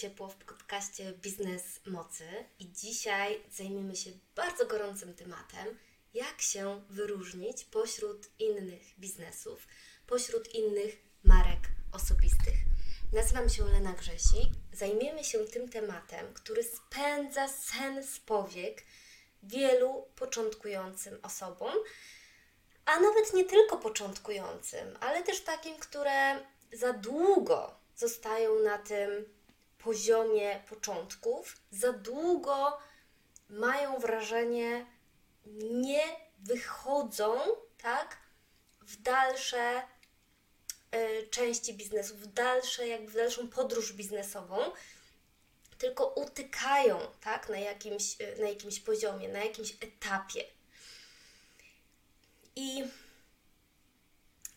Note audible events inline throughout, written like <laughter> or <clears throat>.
ciepło w podcaście Biznes Mocy i dzisiaj zajmiemy się bardzo gorącym tematem, jak się wyróżnić pośród innych biznesów, pośród innych marek osobistych. Nazywam się Lena Grzesik. Zajmiemy się tym tematem, który spędza sen z powiek wielu początkującym osobom, a nawet nie tylko początkującym, ale też takim, które za długo zostają na tym poziomie początków, za długo mają wrażenie, nie wychodzą tak, w dalsze y, części biznesu, w dalsze, jakby w dalszą podróż biznesową, tylko utykają tak, na, jakimś, y, na jakimś poziomie, na jakimś etapie. I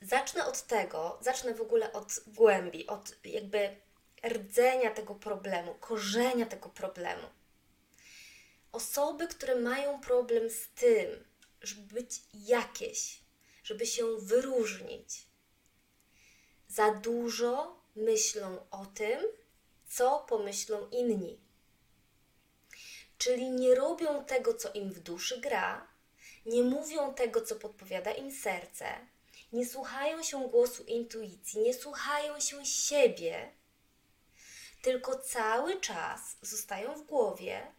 zacznę od tego, zacznę w ogóle od głębi, od jakby rdzenia tego problemu, korzenia tego problemu. Osoby, które mają problem z tym, żeby być jakieś, żeby się wyróżnić, za dużo myślą o tym, co pomyślą inni. Czyli nie robią tego, co im w duszy gra, nie mówią tego, co podpowiada im serce, nie słuchają się głosu intuicji, nie słuchają się siebie, tylko cały czas zostają w głowie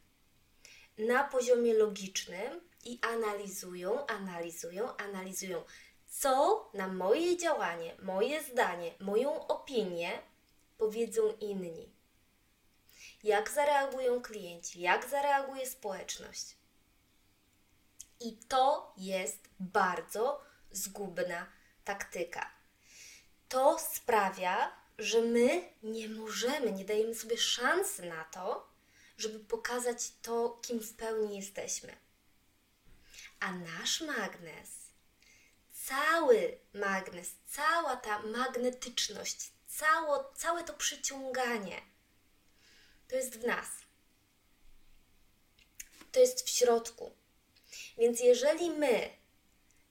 na poziomie logicznym i analizują, analizują, analizują, co na moje działanie, moje zdanie, moją opinię powiedzą inni. Jak zareagują klienci, jak zareaguje społeczność. I to jest bardzo zgubna taktyka. To sprawia, że my nie możemy, nie dajemy sobie szansy na to, żeby pokazać to, kim w pełni jesteśmy. A nasz magnes, cały magnes, cała ta magnetyczność, cało, całe to przyciąganie, to jest w nas. To jest w środku. Więc jeżeli my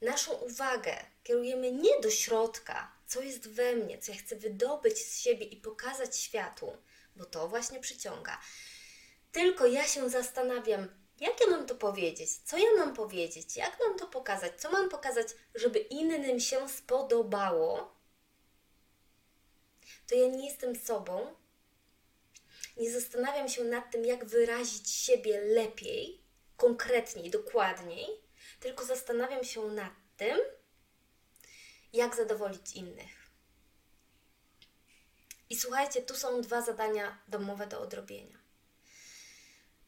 naszą uwagę kierujemy nie do środka, co jest we mnie, co ja chcę wydobyć z siebie i pokazać światu, bo to właśnie przyciąga, tylko ja się zastanawiam, jak ja mam to powiedzieć, co ja mam powiedzieć, jak mam to pokazać, co mam pokazać, żeby innym się spodobało, to ja nie jestem sobą, nie zastanawiam się nad tym, jak wyrazić siebie lepiej, konkretniej, dokładniej, tylko zastanawiam się nad tym, jak zadowolić innych. I słuchajcie, tu są dwa zadania domowe do odrobienia.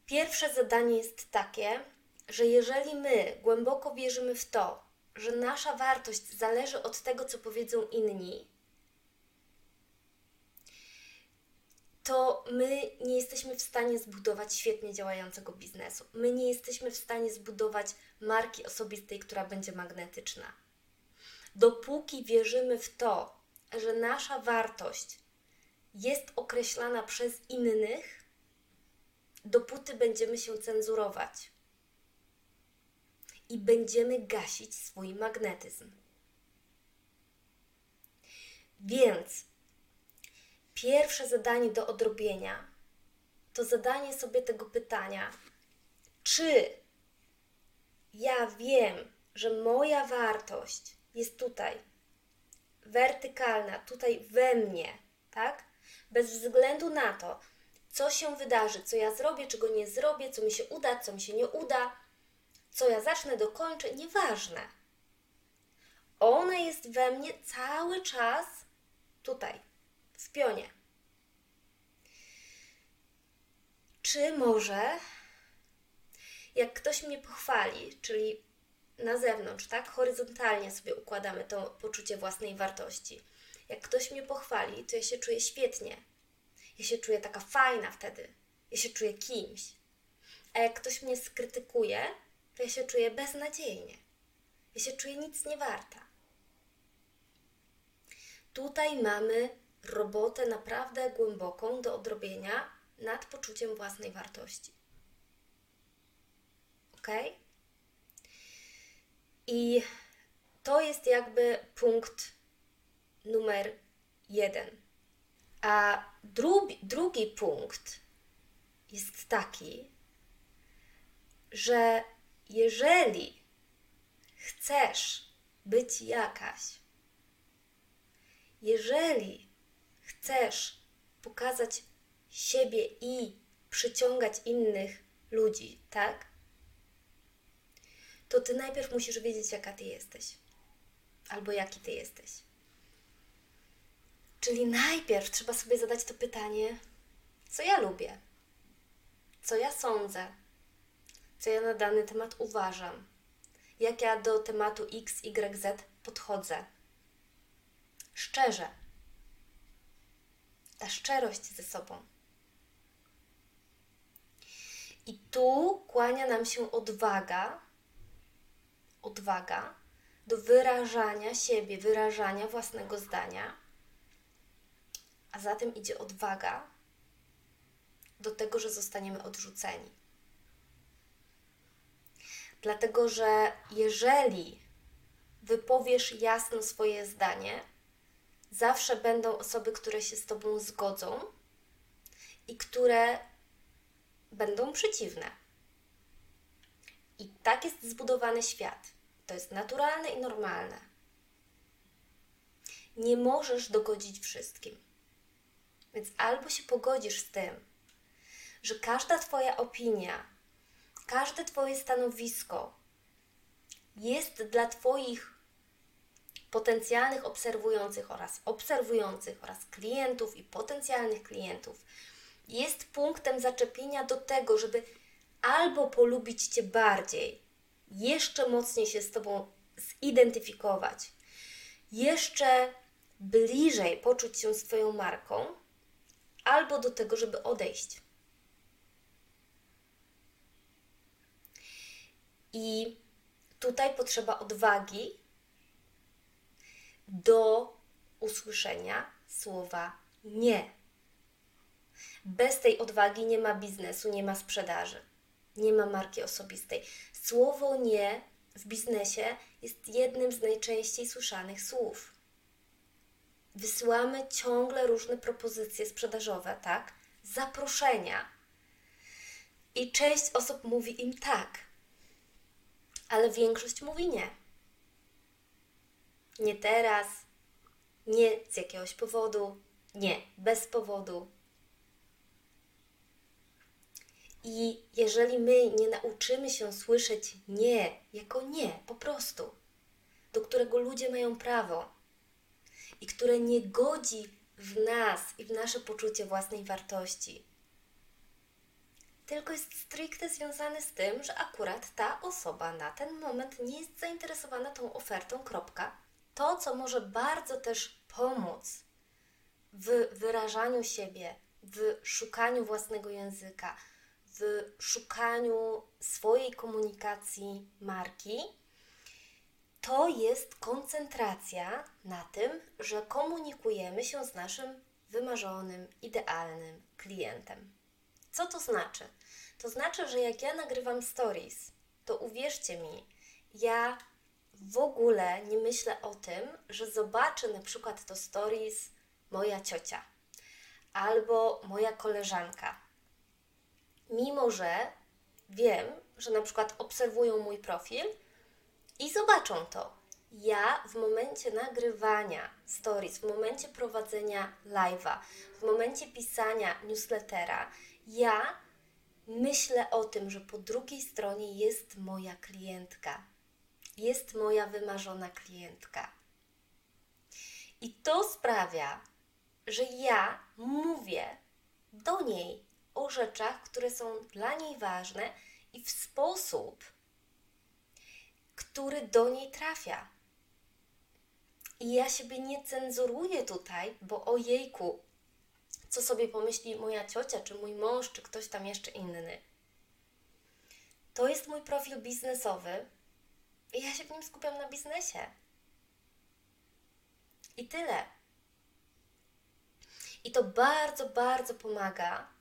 Pierwsze zadanie jest takie, że jeżeli my głęboko wierzymy w to, że nasza wartość zależy od tego, co powiedzą inni, to my nie jesteśmy w stanie zbudować świetnie działającego biznesu. My nie jesteśmy w stanie zbudować marki osobistej, która będzie magnetyczna. Dopóki wierzymy w to, że nasza wartość jest określana przez innych, dopóty będziemy się cenzurować i będziemy gasić swój magnetyzm. Więc pierwsze zadanie do odrobienia to zadanie sobie tego pytania, czy ja wiem, że moja wartość jest tutaj, wertykalna, tutaj we mnie, tak? Bez względu na to, co się wydarzy, co ja zrobię, czego nie zrobię, co mi się uda, co mi się nie uda, co ja zacznę, dokończę, nieważne. Ona jest we mnie cały czas tutaj w pionie. Czy może, jak ktoś mnie pochwali, czyli na zewnątrz, tak, horyzontalnie sobie układamy to poczucie własnej wartości. Jak ktoś mnie pochwali, to ja się czuję świetnie. Ja się czuję taka fajna wtedy. Ja się czuję kimś. A jak ktoś mnie skrytykuje, to ja się czuję beznadziejnie. Ja się czuję nic nie warta. Tutaj mamy robotę naprawdę głęboką do odrobienia nad poczuciem własnej wartości. Ok? I to jest jakby punkt numer jeden. A drugi, drugi punkt jest taki, że jeżeli chcesz być jakaś, jeżeli chcesz pokazać siebie i przyciągać innych ludzi, tak? To ty najpierw musisz wiedzieć, jaka ty jesteś, albo jaki ty jesteś. Czyli najpierw trzeba sobie zadać to pytanie, co ja lubię, co ja sądzę, co ja na dany temat uważam, jak ja do tematu X, Y, Z podchodzę. Szczerze. Ta szczerość ze sobą. I tu kłania nam się odwaga, odwaga do wyrażania siebie, wyrażania własnego zdania, a za tym idzie odwaga do tego, że zostaniemy odrzuceni. Dlatego, że jeżeli wypowiesz jasno swoje zdanie, zawsze będą osoby, które się z Tobą zgodzą i które będą przeciwne. I tak jest zbudowany świat. To jest naturalne i normalne. Nie możesz dogodzić wszystkim. Więc albo się pogodzisz z tym, że każda Twoja opinia, każde Twoje stanowisko jest dla Twoich potencjalnych obserwujących oraz obserwujących oraz klientów i potencjalnych klientów jest punktem zaczepienia do tego, żeby albo polubić Cię bardziej, jeszcze mocniej się z Tobą zidentyfikować, jeszcze bliżej poczuć się z Twoją marką, albo do tego, żeby odejść. I tutaj potrzeba odwagi do usłyszenia słowa nie. Bez tej odwagi nie ma biznesu, nie ma sprzedaży, nie ma marki osobistej. Słowo nie w biznesie jest jednym z najczęściej słyszanych słów. Wysyłamy ciągle różne propozycje sprzedażowe, tak? Zaproszenia. I część osób mówi im tak, ale większość mówi nie. Nie teraz, nie z jakiegoś powodu, nie bez powodu. I jeżeli my nie nauczymy się słyszeć nie jako nie, po prostu, do którego ludzie mają prawo i które nie godzi w nas i w nasze poczucie własnej wartości, tylko jest stricte związany z tym, że akurat ta osoba na ten moment nie jest zainteresowana tą ofertą, kropka. To, co może bardzo też pomóc w wyrażaniu siebie, w szukaniu własnego języka, w szukaniu swojej komunikacji marki, to jest koncentracja na tym, że komunikujemy się z naszym wymarzonym, idealnym klientem. Co to znaczy? To znaczy, że jak ja nagrywam stories, to uwierzcie mi, ja w ogóle nie myślę o tym, że zobaczy na przykład to stories moja ciocia albo moja koleżanka. Mimo, że wiem, że na przykład obserwują mój profil i zobaczą to. Ja w momencie nagrywania stories, w momencie prowadzenia live'a, w momencie pisania newslettera, ja myślę o tym, że po drugiej stronie jest moja klientka, jest moja wymarzona klientka. I to sprawia, że ja mówię do niej o rzeczach, które są dla niej ważne i w sposób, który do niej trafia. I ja siebie nie cenzuruję tutaj, bo o jejku, co sobie pomyśli moja ciocia, czy mój mąż, czy ktoś tam jeszcze inny. To jest mój profil biznesowy i ja się w nim skupiam na biznesie. I tyle. I to bardzo, bardzo pomaga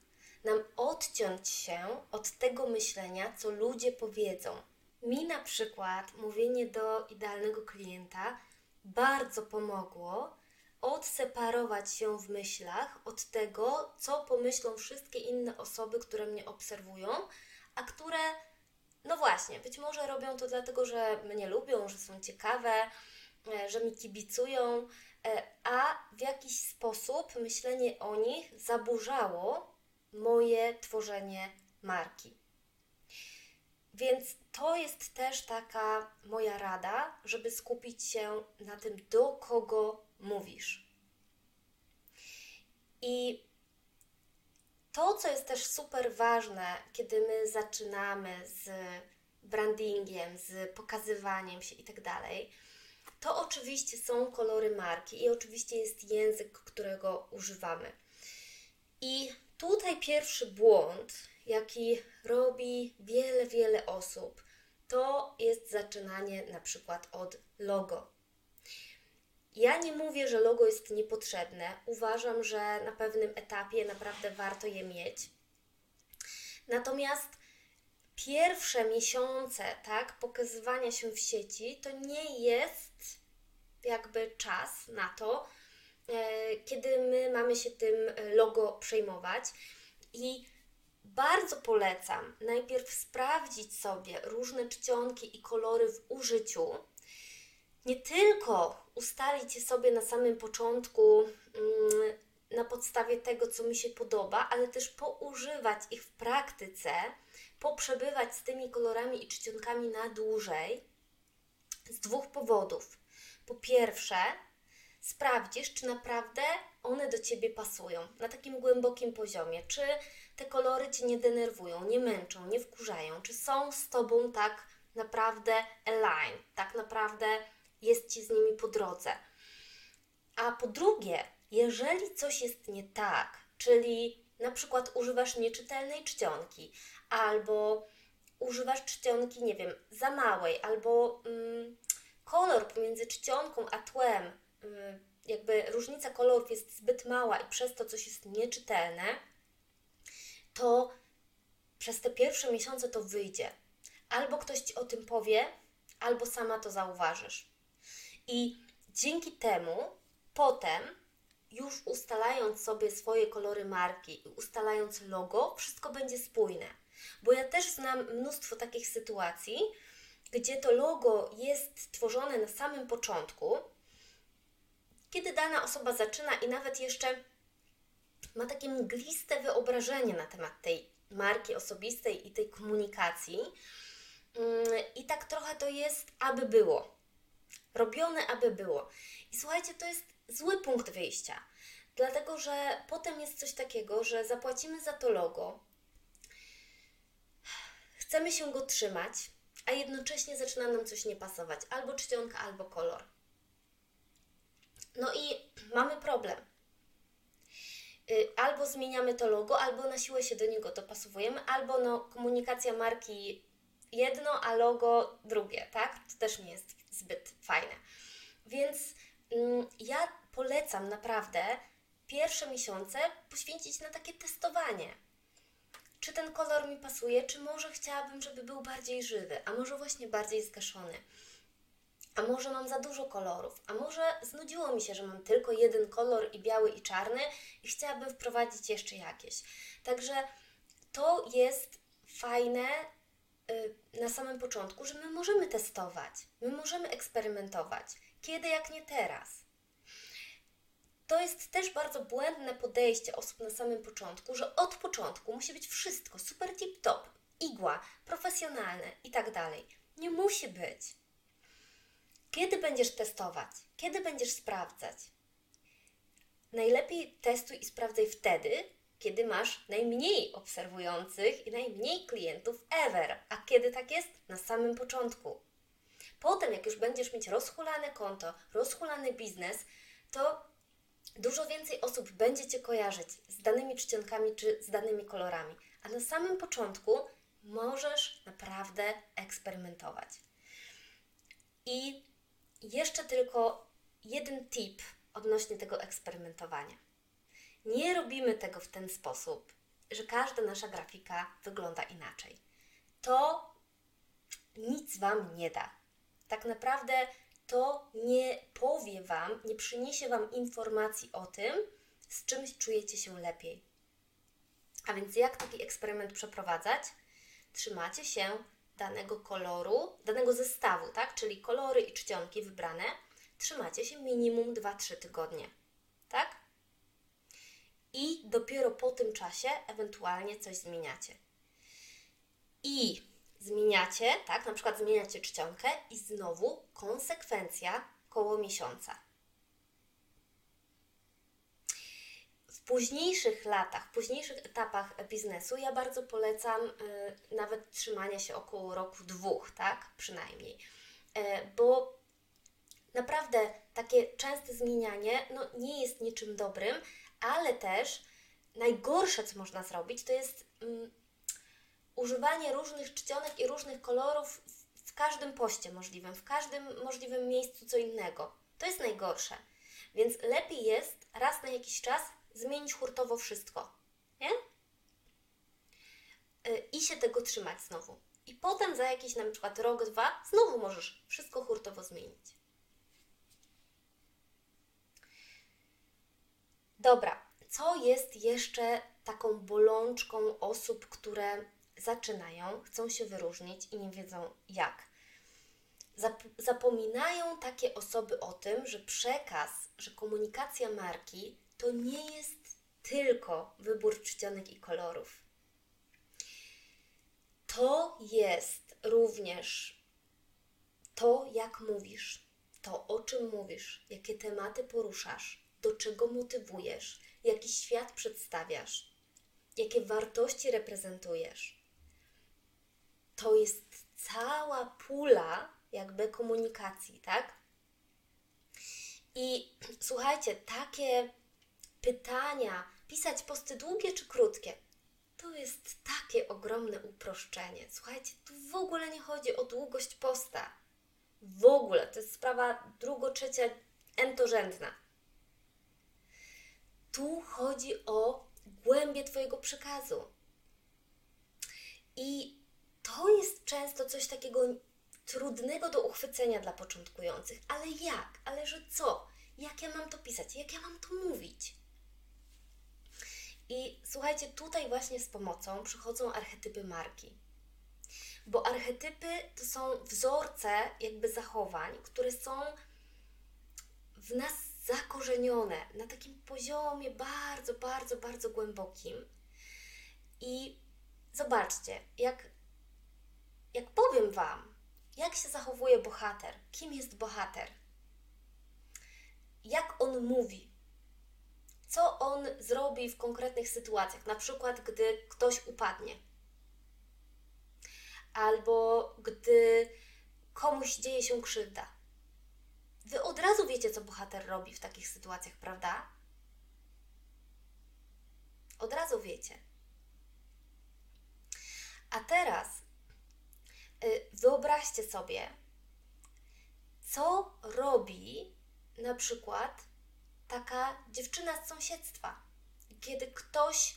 nam odciąć się od tego myślenia, co ludzie powiedzą. Mi na przykład mówienie do idealnego klienta bardzo pomogło odseparować się w myślach od tego, co pomyślą wszystkie inne osoby, które mnie obserwują, a które, no właśnie, być może robią to dlatego, że mnie lubią, że są ciekawe, e, że mi kibicują, e, a w jakiś sposób myślenie o nich zaburzało moje tworzenie marki. Więc to jest też taka moja rada, żeby skupić się na tym, do kogo mówisz. I to, co jest też super ważne, kiedy my zaczynamy z brandingiem, z pokazywaniem się i tak dalej, to oczywiście są kolory marki i oczywiście jest język, którego używamy. I tutaj pierwszy błąd, jaki robi wiele, wiele osób, to jest zaczynanie na przykład od logo. Ja nie mówię, że logo jest niepotrzebne. Uważam, że na pewnym etapie naprawdę warto je mieć. Natomiast pierwsze miesiące, tak, pokazywania się w sieci to nie jest jakby czas na to, kiedy my mamy się tym logo przejmować. I bardzo polecam najpierw sprawdzić sobie różne czcionki i kolory w użyciu. Nie tylko ustalić je sobie na samym początku mm, na podstawie tego, co mi się podoba, ale też poużywać ich w praktyce, poprzebywać z tymi kolorami i czcionkami na dłużej z dwóch powodów. Po pierwsze, sprawdzisz, czy naprawdę one do ciebie pasują na takim głębokim poziomie, czy te kolory cię nie denerwują, nie męczą, nie wkurzają, czy są z tobą tak naprawdę align, tak naprawdę jest ci z nimi po drodze. A po drugie, jeżeli coś jest nie tak, czyli na przykład używasz nieczytelnej czcionki, albo używasz czcionki, nie wiem, za małej, albo mm, kolor pomiędzy czcionką a tłem, jakby różnica kolorów jest zbyt mała i przez to coś jest nieczytelne, to przez te pierwsze miesiące to wyjdzie. Albo ktoś ci o tym powie, albo sama to zauważysz. I dzięki temu potem, już ustalając sobie swoje kolory marki i ustalając logo, wszystko będzie spójne. Bo ja też znam mnóstwo takich sytuacji, gdzie to logo jest tworzone na samym początku, kiedy dana osoba zaczyna i nawet jeszcze ma takie mgliste wyobrażenie na temat tej marki osobistej i tej komunikacji. Mm, I tak trochę to jest, aby było. Robione, aby było. I słuchajcie, to jest zły punkt wyjścia, dlatego że potem jest coś takiego, że zapłacimy za to logo, chcemy się go trzymać, a jednocześnie zaczyna nam coś nie pasować, albo czcionka, albo kolor. No i mamy problem. Y, albo zmieniamy to logo, albo na siłę się do niego dopasowujemy, albo no, komunikacja marki jedno, a logo drugie, tak? To też nie jest zbyt fajne. Więc mm, ja polecam naprawdę pierwsze miesiące poświęcić na takie testowanie. Czy ten kolor mi pasuje, czy może chciałabym, żeby był bardziej żywy, a może właśnie bardziej zgaszony. A może mam za dużo kolorów, a może znudziło mi się, że mam tylko jeden kolor i biały i czarny i chciałabym wprowadzić jeszcze jakieś. Także to jest fajne y, na samym początku, że my możemy testować, my możemy eksperymentować. Kiedy jak nie teraz? To jest też bardzo błędne podejście osób na samym początku, że od początku musi być wszystko super tip top, igła, profesjonalne i tak dalej. Nie musi być. Kiedy będziesz testować? Kiedy będziesz sprawdzać? Najlepiej testuj i sprawdzaj wtedy, kiedy masz najmniej obserwujących i najmniej klientów ever. A kiedy tak jest? Na samym początku. Potem, jak już będziesz mieć rozhulane konto, rozhulany biznes, to dużo więcej osób będzie Cię kojarzyć z danymi czcionkami czy z danymi kolorami. A na samym początku możesz naprawdę eksperymentować. I jeszcze tylko jeden tip odnośnie tego eksperymentowania. Nie robimy tego w ten sposób, że każda nasza grafika wygląda inaczej. To nic Wam nie da. Tak naprawdę to nie powie Wam, nie przyniesie Wam informacji o tym, z czymś czujecie się lepiej. A więc jak taki eksperyment przeprowadzać? Trzymacie się danego koloru, danego zestawu, tak? Czyli kolory i czcionki wybrane, trzymacie się minimum 2-3 tygodnie, tak? I dopiero po tym czasie ewentualnie coś zmieniacie. I zmieniacie, tak? Na przykład zmieniacie czcionkę i znowu konsekwencja koło miesiąca. W późniejszych latach, w późniejszych etapach biznesu ja bardzo polecam y, nawet trzymania się około roku, dwóch, tak? Przynajmniej. Y, bo naprawdę takie częste zmienianie no, nie jest niczym dobrym, ale też najgorsze, co można zrobić, to jest mm, używanie różnych czcionek i różnych kolorów w każdym poście możliwym, w każdym możliwym miejscu co innego. To jest najgorsze. Więc lepiej jest raz na jakiś czas zmienić hurtowo wszystko. Nie? Y, I się tego trzymać znowu. I potem za jakiś na przykład rok, dwa, znowu możesz wszystko hurtowo zmienić. Dobra, co jest jeszcze taką bolączką osób, które zaczynają, chcą się wyróżnić i nie wiedzą jak? Zapominają takie osoby o tym, że przekaz, że komunikacja marki to nie jest tylko wybór czcionek i kolorów. To jest również to, jak mówisz, to, o czym mówisz, jakie tematy poruszasz, do czego motywujesz, jaki świat przedstawiasz, jakie wartości reprezentujesz. To jest cała pula jakby komunikacji, tak? I słuchajcie, takie pytania, pisać posty długie czy krótkie. To jest takie ogromne uproszczenie. Słuchajcie, tu w ogóle nie chodzi o długość posta. W ogóle, to jest sprawa drugo, trzecia, entorzędna. Tu chodzi o głębię Twojego przekazu. I to jest często coś takiego trudnego do uchwycenia dla początkujących. Ale jak? Ale że co? Jak ja mam to pisać? Jak ja mam to mówić? I słuchajcie, tutaj właśnie z pomocą przychodzą archetypy marki. Bo archetypy to są wzorce jakby zachowań, które są w nas zakorzenione na takim poziomie bardzo, bardzo, bardzo głębokim. I zobaczcie, jak, jak powiem Wam, jak się zachowuje bohater, kim jest bohater, jak on mówi, co on zrobi w konkretnych sytuacjach, na przykład gdy ktoś upadnie, albo gdy komuś dzieje się krzywda. Wy od razu wiecie, co bohater robi w takich sytuacjach, prawda? Od razu wiecie. A teraz y, wyobraźcie sobie, co robi na przykład taka dziewczyna z sąsiedztwa, kiedy ktoś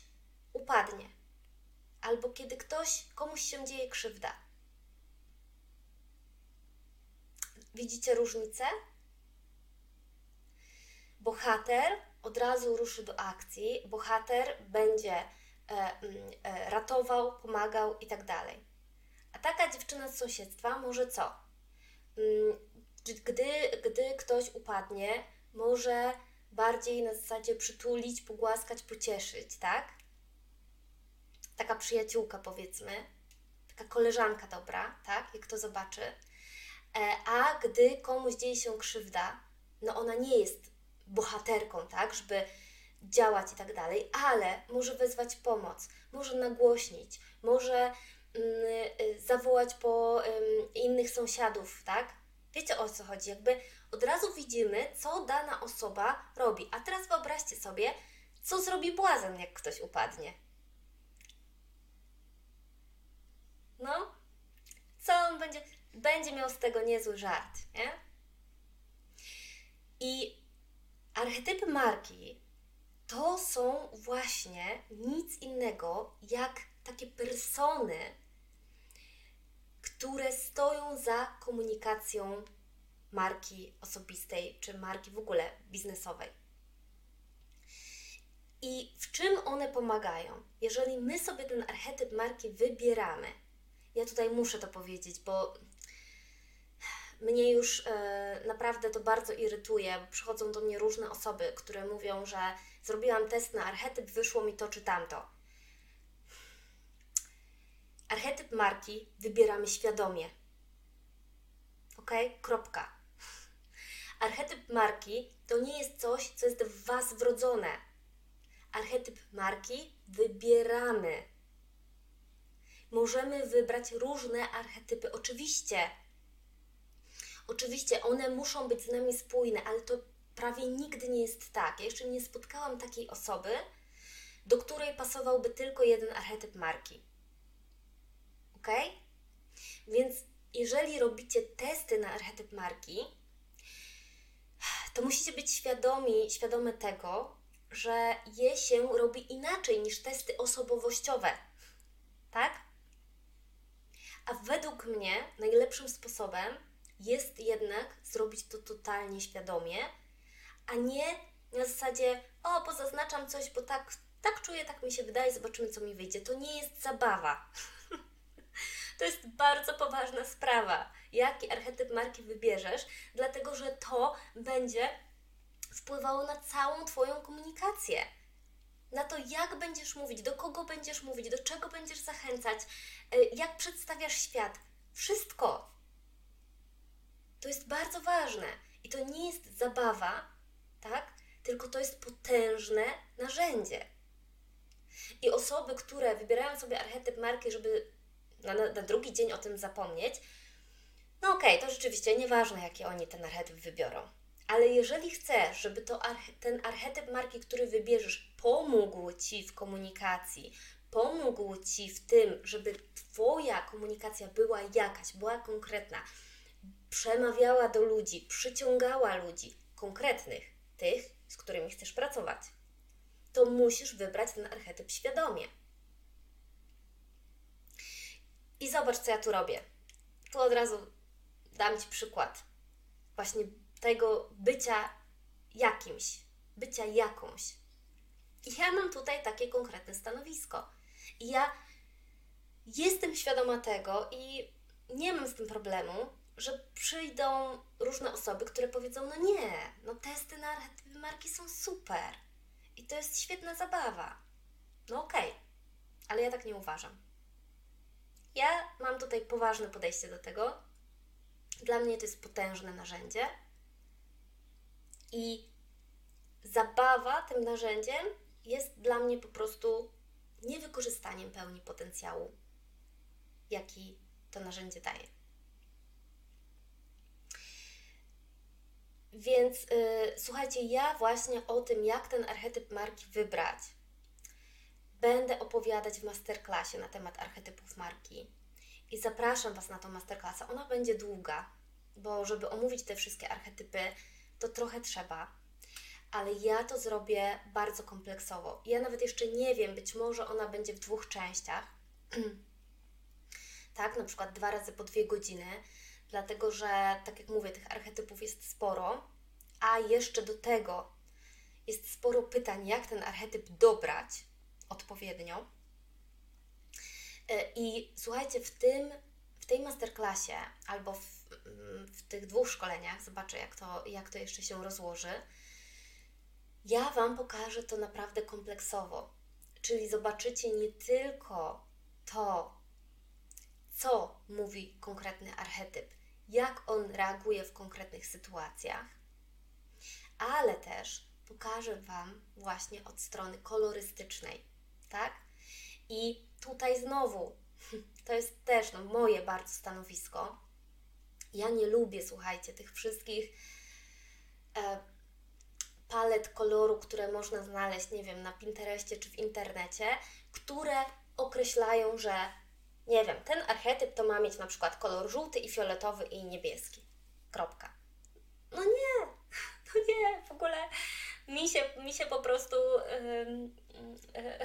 upadnie, albo kiedy ktoś, komuś się dzieje krzywda. Widzicie różnicę? Bohater od razu ruszy do akcji, bohater będzie e, mm, e, ratował, pomagał i tak dalej. A taka dziewczyna z sąsiedztwa może co? Mm, gdy, gdy ktoś upadnie, może bardziej na zasadzie przytulić, pogłaskać, pocieszyć, tak? Taka przyjaciółka, powiedzmy, taka koleżanka dobra, tak? Jak to zobaczy. E, a gdy komuś dzieje się krzywda, no ona nie jest bohaterką, tak? Żeby działać i tak dalej, ale może wezwać pomoc, może nagłośnić, może mm, y, zawołać po innych sąsiadów, tak? Wiecie o co chodzi? Jakby od razu widzimy, co dana osoba robi. A teraz wyobraźcie sobie, co zrobi błazen, jak ktoś upadnie. No, co on będzie, będzie miał z tego niezły żart, nie? I archetypy marki to są właśnie nic innego jak takie persony, które stoją za komunikacją marki osobistej czy marki w ogóle biznesowej. I w czym one pomagają? Jeżeli my sobie ten archetyp marki wybieramy, ja tutaj muszę to powiedzieć, bo mnie już e, naprawdę to bardzo irytuje, bo przychodzą do mnie różne osoby, które mówią, że zrobiłam test na archetyp, wyszło mi to czy tamto. Archetyp marki wybieramy świadomie. Ok? Kropka. Archetyp marki to nie jest coś, co jest w Was wrodzone. Archetyp marki wybieramy. Możemy wybrać różne archetypy, oczywiście. Oczywiście one muszą być z nami spójne, ale to prawie nigdy nie jest tak. Ja jeszcze nie spotkałam takiej osoby, do której pasowałby tylko jeden archetyp marki. Ok? Więc jeżeli robicie testy na archetyp marki, to musicie być świadomi, świadome tego, że je się robi inaczej niż testy osobowościowe. Tak? A według mnie najlepszym sposobem jest jednak zrobić to totalnie świadomie, a nie na zasadzie, o, pozaznaczam coś, bo tak, tak czuję, tak mi się wydaje, zobaczymy, co mi wyjdzie. To nie jest zabawa. To jest bardzo poważna sprawa, jaki archetyp marki wybierzesz, dlatego że to będzie wpływało na całą Twoją komunikację. Na to, jak będziesz mówić, do kogo będziesz mówić, do czego będziesz zachęcać, y, jak przedstawiasz świat. Wszystko. To jest bardzo ważne. I to nie jest zabawa, tak? Tylko to jest potężne narzędzie. I osoby, które wybierają sobie archetyp marki, żeby na, na drugi dzień o tym zapomnieć, no okej, okay, to rzeczywiście nieważne, jaki oni ten archetyp wybiorą. Ale jeżeli chcesz, żeby to ten archetyp marki, który wybierzesz, pomógł Ci w komunikacji, pomógł Ci w tym, żeby Twoja komunikacja była jakaś, była konkretna, przemawiała do ludzi, przyciągała ludzi konkretnych, tych, z którymi chcesz pracować, to musisz wybrać ten archetyp świadomie. I zobacz, co ja tu robię. Tu od razu dam Ci przykład właśnie tego bycia jakimś, bycia jakąś. I ja mam tutaj takie konkretne stanowisko. I ja jestem świadoma tego i nie mam z tym problemu, że przyjdą różne osoby, które powiedzą: No nie, no testy na marki są super i to jest świetna zabawa. No okej, okay. ale ja tak nie uważam. Ja mam tutaj poważne podejście do tego. Dla mnie to jest potężne narzędzie i zabawa tym narzędziem jest dla mnie po prostu niewykorzystaniem pełni potencjału, jaki to narzędzie daje. Więc yy, słuchajcie, ja właśnie o tym, jak ten archetyp marki wybrać, będę opowiadać w masterclassie na temat archetypów marki. I zapraszam Was na tą masterclassę. Ona będzie długa, bo żeby omówić te wszystkie archetypy, to trochę trzeba. Ale ja to zrobię bardzo kompleksowo. Ja nawet jeszcze nie wiem, być może ona będzie w dwóch częściach. <clears throat> tak, na przykład dwa razy po dwie godziny, dlatego że, tak jak mówię, tych archetypów jest sporo, a jeszcze do tego jest sporo pytań, jak ten archetyp dobrać odpowiednio. E, I słuchajcie, w tym, w tej masterclassie albo w, w tych dwóch szkoleniach, zobaczę jak to, jak to jeszcze się rozłoży, ja Wam pokażę to naprawdę kompleksowo. Czyli zobaczycie nie tylko to, co mówi konkretny archetyp, jak on reaguje w konkretnych sytuacjach, ale też pokażę Wam właśnie od strony kolorystycznej, tak? I tutaj znowu, <laughs> to jest też no, moje bardzo stanowisko. Ja nie lubię, słuchajcie, tych wszystkich e, palet koloru, które można znaleźć, nie wiem, na Pinterestie czy w internecie, które określają, że nie wiem, ten archetyp to ma mieć na przykład kolor żółty i fioletowy i niebieski. Kropka. No nie, <laughs> no nie, w ogóle mi się, mi się po prostu yy, yy,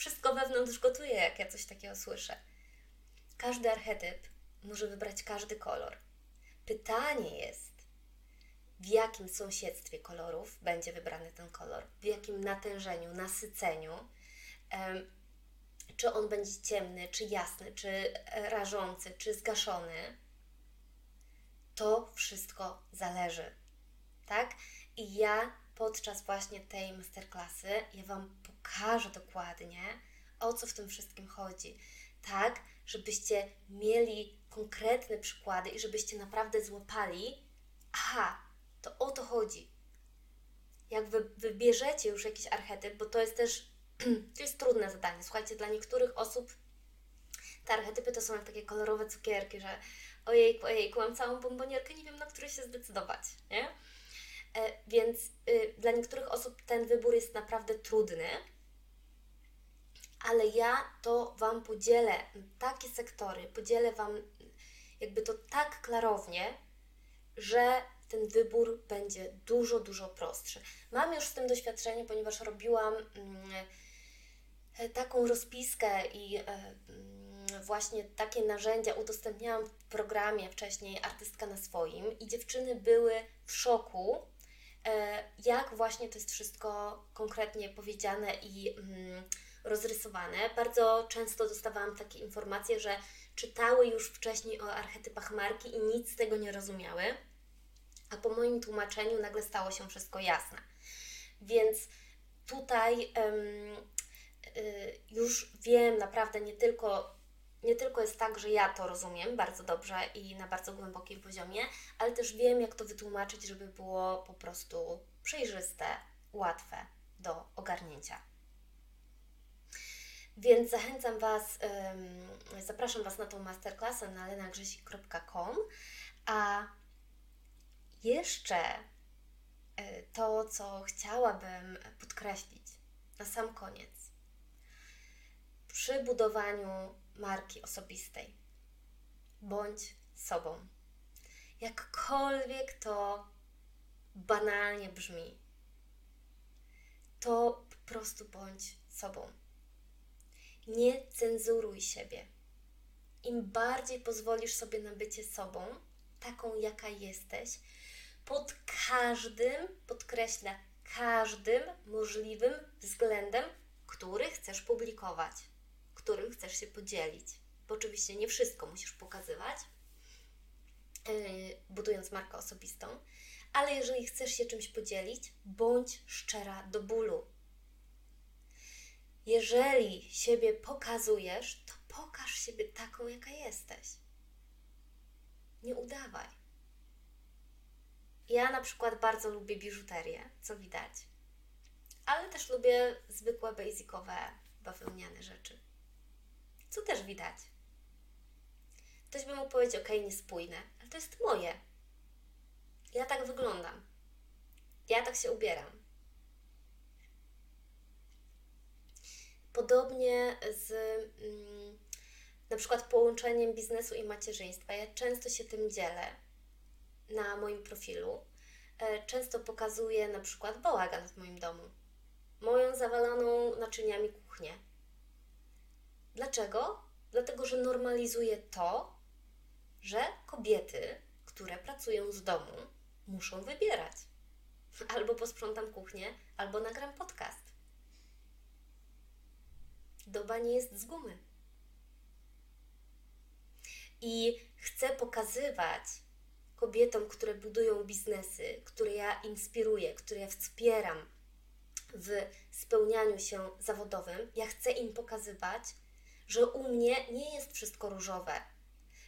wszystko wewnątrz gotuje, jak ja coś takiego słyszę. Każdy archetyp może wybrać każdy kolor. Pytanie jest, jakim sąsiedztwie kolorów będzie wybrany ten kolor, w jakim natężeniu, nasyceniu, czy on będzie ciemny, czy jasny, czy rażący, czy zgaszony. To wszystko zależy, tak? I ja podczas właśnie tej masterclassy ja Wam pokażę dokładnie, o co w tym wszystkim chodzi. Tak, żebyście mieli konkretne przykłady i żebyście naprawdę złapali, aha, to o to chodzi. Jak wy wybierzecie już jakiś archetyp, bo to jest też <clears throat> to jest trudne zadanie. Słuchajcie, dla niektórych osób te archetypy to są jak takie kolorowe cukierki, że ojejku, ojejku, mam całą bombonierkę, nie wiem na który się zdecydować, nie? E, więc y, dla niektórych osób ten wybór jest naprawdę trudny, ale ja to Wam podzielę takie sektory, podzielę Wam jakby to tak klarownie, że ten wybór będzie dużo, dużo prostszy. Mam już z tym doświadczenie, ponieważ robiłam mm, taką rozpiskę i e, mm, właśnie takie narzędzia udostępniałam w programie wcześniej Artystka na swoim i dziewczyny były w szoku, jak właśnie to jest wszystko konkretnie powiedziane i mm, rozrysowane. Bardzo często dostawałam takie informacje, że czytały już wcześniej o archetypach marki i nic z tego nie rozumiały, a po moim tłumaczeniu nagle stało się wszystko jasne. Więc tutaj y, już wiem naprawdę nie tylko nie tylko jest tak, że ja to rozumiem bardzo dobrze i na bardzo głębokim poziomie, ale też wiem, jak to wytłumaczyć, żeby było po prostu przejrzyste, łatwe do ogarnięcia. Więc zachęcam Was, zapraszam Was na tą masterclassę na lenagrzesik.com, a jeszcze e, to, co chciałabym podkreślić na sam koniec. Przy budowaniu marki osobistej bądź sobą. Jakkolwiek to banalnie brzmi, to po prostu bądź sobą. Nie cenzuruj siebie. Im bardziej pozwolisz sobie na bycie sobą, taką jaka jesteś, pod każdym, podkreślę, każdym możliwym względem, który chcesz publikować, którym chcesz się podzielić. Bo oczywiście nie wszystko musisz pokazywać, yy, budując markę osobistą, ale jeżeli chcesz się czymś podzielić, bądź szczera do bólu. Jeżeli siebie pokazujesz, to pokaż siebie taką, jaka jesteś. Nie udawaj. Ja na przykład bardzo lubię biżuterię, co widać, ale też lubię zwykłe, basicowe, bawełniane rzeczy, co też widać. Ktoś by mógł powiedzieć, ok, niespójne, ale to jest moje. Ja tak wyglądam. Ja tak się ubieram. Podobnie z mm, na przykład połączeniem biznesu i macierzyństwa. Ja często się tym dzielę na moim profilu. E, często pokazuję na przykład bałagan w moim domu. Moją zawaloną naczyniami kuchnię. Dlaczego? Dlatego, że normalizuję to, że kobiety, które pracują z domu, muszą wybierać. Albo posprzątam kuchnię, albo nagram podcast. Doba nie jest z gumy. I chcę pokazywać kobietom, które budują biznesy, które ja inspiruję, które ja wspieram w spełnianiu się zawodowym, ja chcę im pokazywać, że u mnie nie jest wszystko różowe,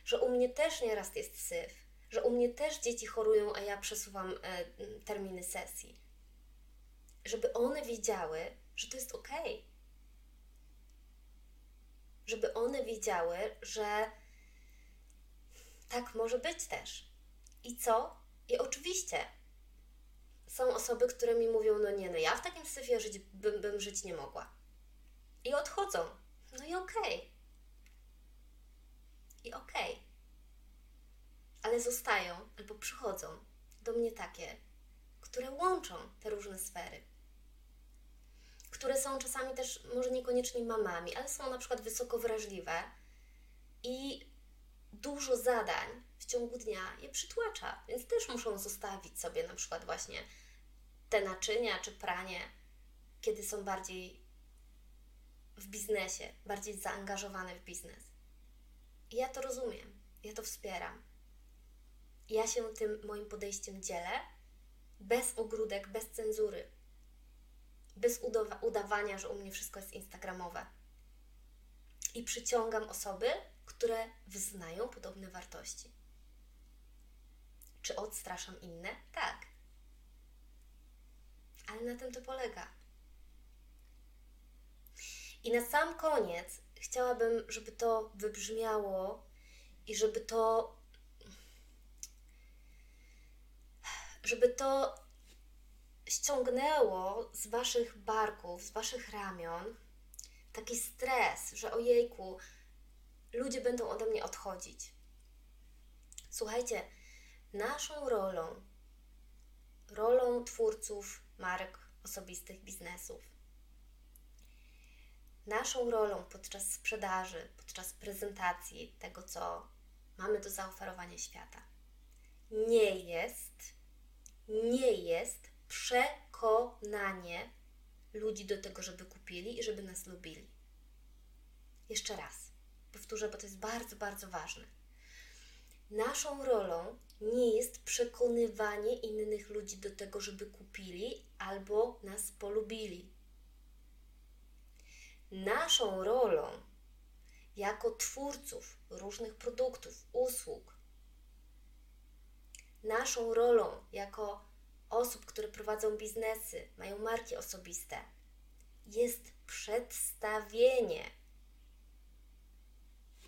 że u mnie też nieraz jest syf, że u mnie też dzieci chorują, a ja przesuwam e, terminy sesji. Żeby one wiedziały, że to jest ok. Żeby one wiedziały, że tak może być też. I co? I oczywiście są osoby, które mi mówią, no nie, no ja w takim syfie żyć, bym, bym żyć nie mogła. I odchodzą. No i okej. Okay. I okej. Okay. Ale zostają albo przychodzą do mnie takie, które łączą te różne sfery. Które są czasami też może niekoniecznie mamami, ale są na przykład wysoko wrażliwe i dużo zadań w ciągu dnia je przytłacza, więc też muszą zostawić sobie na przykład właśnie te naczynia czy pranie, kiedy są bardziej w biznesie, bardziej zaangażowane w biznes. I ja to rozumiem, ja to wspieram. Ja się tym moim podejściem dzielę, bez ogródek, bez cenzury, bez udawania, że u mnie wszystko jest instagramowe. I przyciągam osoby, które wyznają podobne wartości. Czy odstraszam inne? Tak. Ale na tym to polega. I na sam koniec chciałabym, żeby to wybrzmiało i żeby to żeby to ściągnęło z waszych barków, z waszych ramion taki stres, że ojejku, ludzie będą ode mnie odchodzić. Słuchajcie, naszą rolą, rolą twórców marek osobistych biznesów, naszą rolą podczas sprzedaży, podczas prezentacji tego, co mamy do zaoferowania świata, nie jest, nie jest przekonanie ludzi do tego, żeby kupili i żeby nas lubili. Jeszcze raz, powtórzę, bo to jest bardzo, bardzo ważne. Naszą rolą nie jest przekonywanie innych ludzi do tego, żeby kupili albo nas polubili. Naszą rolą jako twórców różnych produktów, usług, naszą rolą jako osób, które prowadzą biznesy, mają marki osobiste, jest przedstawienie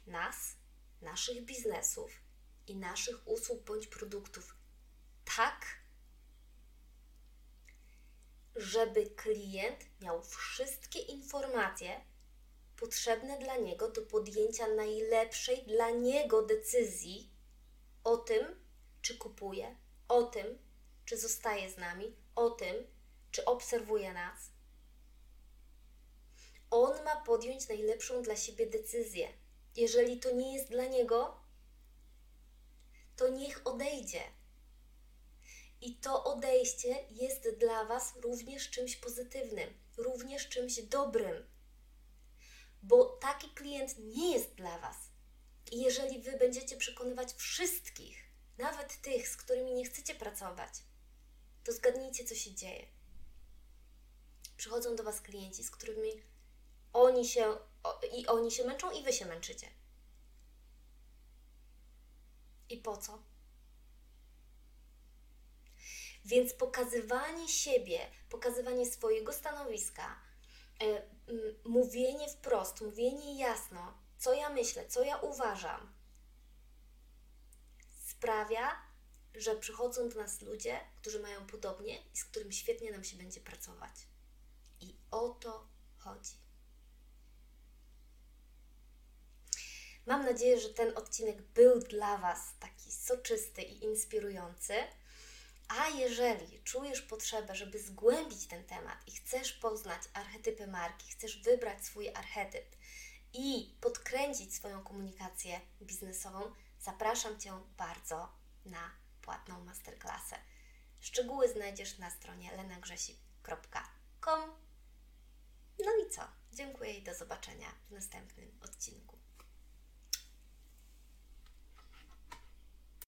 nas, naszych biznesów i naszych usług bądź produktów tak, żeby klient miał wszystkie informacje potrzebne dla niego do podjęcia najlepszej dla niego decyzji o tym, czy kupuje, o tym, czy zostaje z nami, o tym, czy obserwuje nas. On ma podjąć najlepszą dla siebie decyzję. Jeżeli to nie jest dla niego, to niech odejdzie. I to odejście jest dla Was również czymś pozytywnym, również czymś dobrym, bo taki klient nie jest dla Was. I jeżeli Wy będziecie przekonywać wszystkich, nawet tych, z którymi nie chcecie pracować, to zgadnijcie, co się dzieje. Przychodzą do Was klienci, z którymi oni się, i oni się męczą, i Wy się męczycie. I po co? Więc pokazywanie siebie, pokazywanie swojego stanowiska, e, mówienie wprost, mówienie jasno, co ja myślę, co ja uważam, sprawia, że przychodzą do nas ludzie, którzy mają podobnie i z którym świetnie nam się będzie pracować. I o to chodzi. Mam nadzieję, że ten odcinek był dla Was taki soczysty i inspirujący. A jeżeli czujesz potrzebę, żeby zgłębić ten temat i chcesz poznać archetypy marki, chcesz wybrać swój archetyp i podkręcić swoją komunikację biznesową, zapraszam Cię bardzo na płatną masterclassę. Szczegóły znajdziesz na stronie lenagrzesik.com. No i co? Dziękuję i do zobaczenia w następnym odcinku.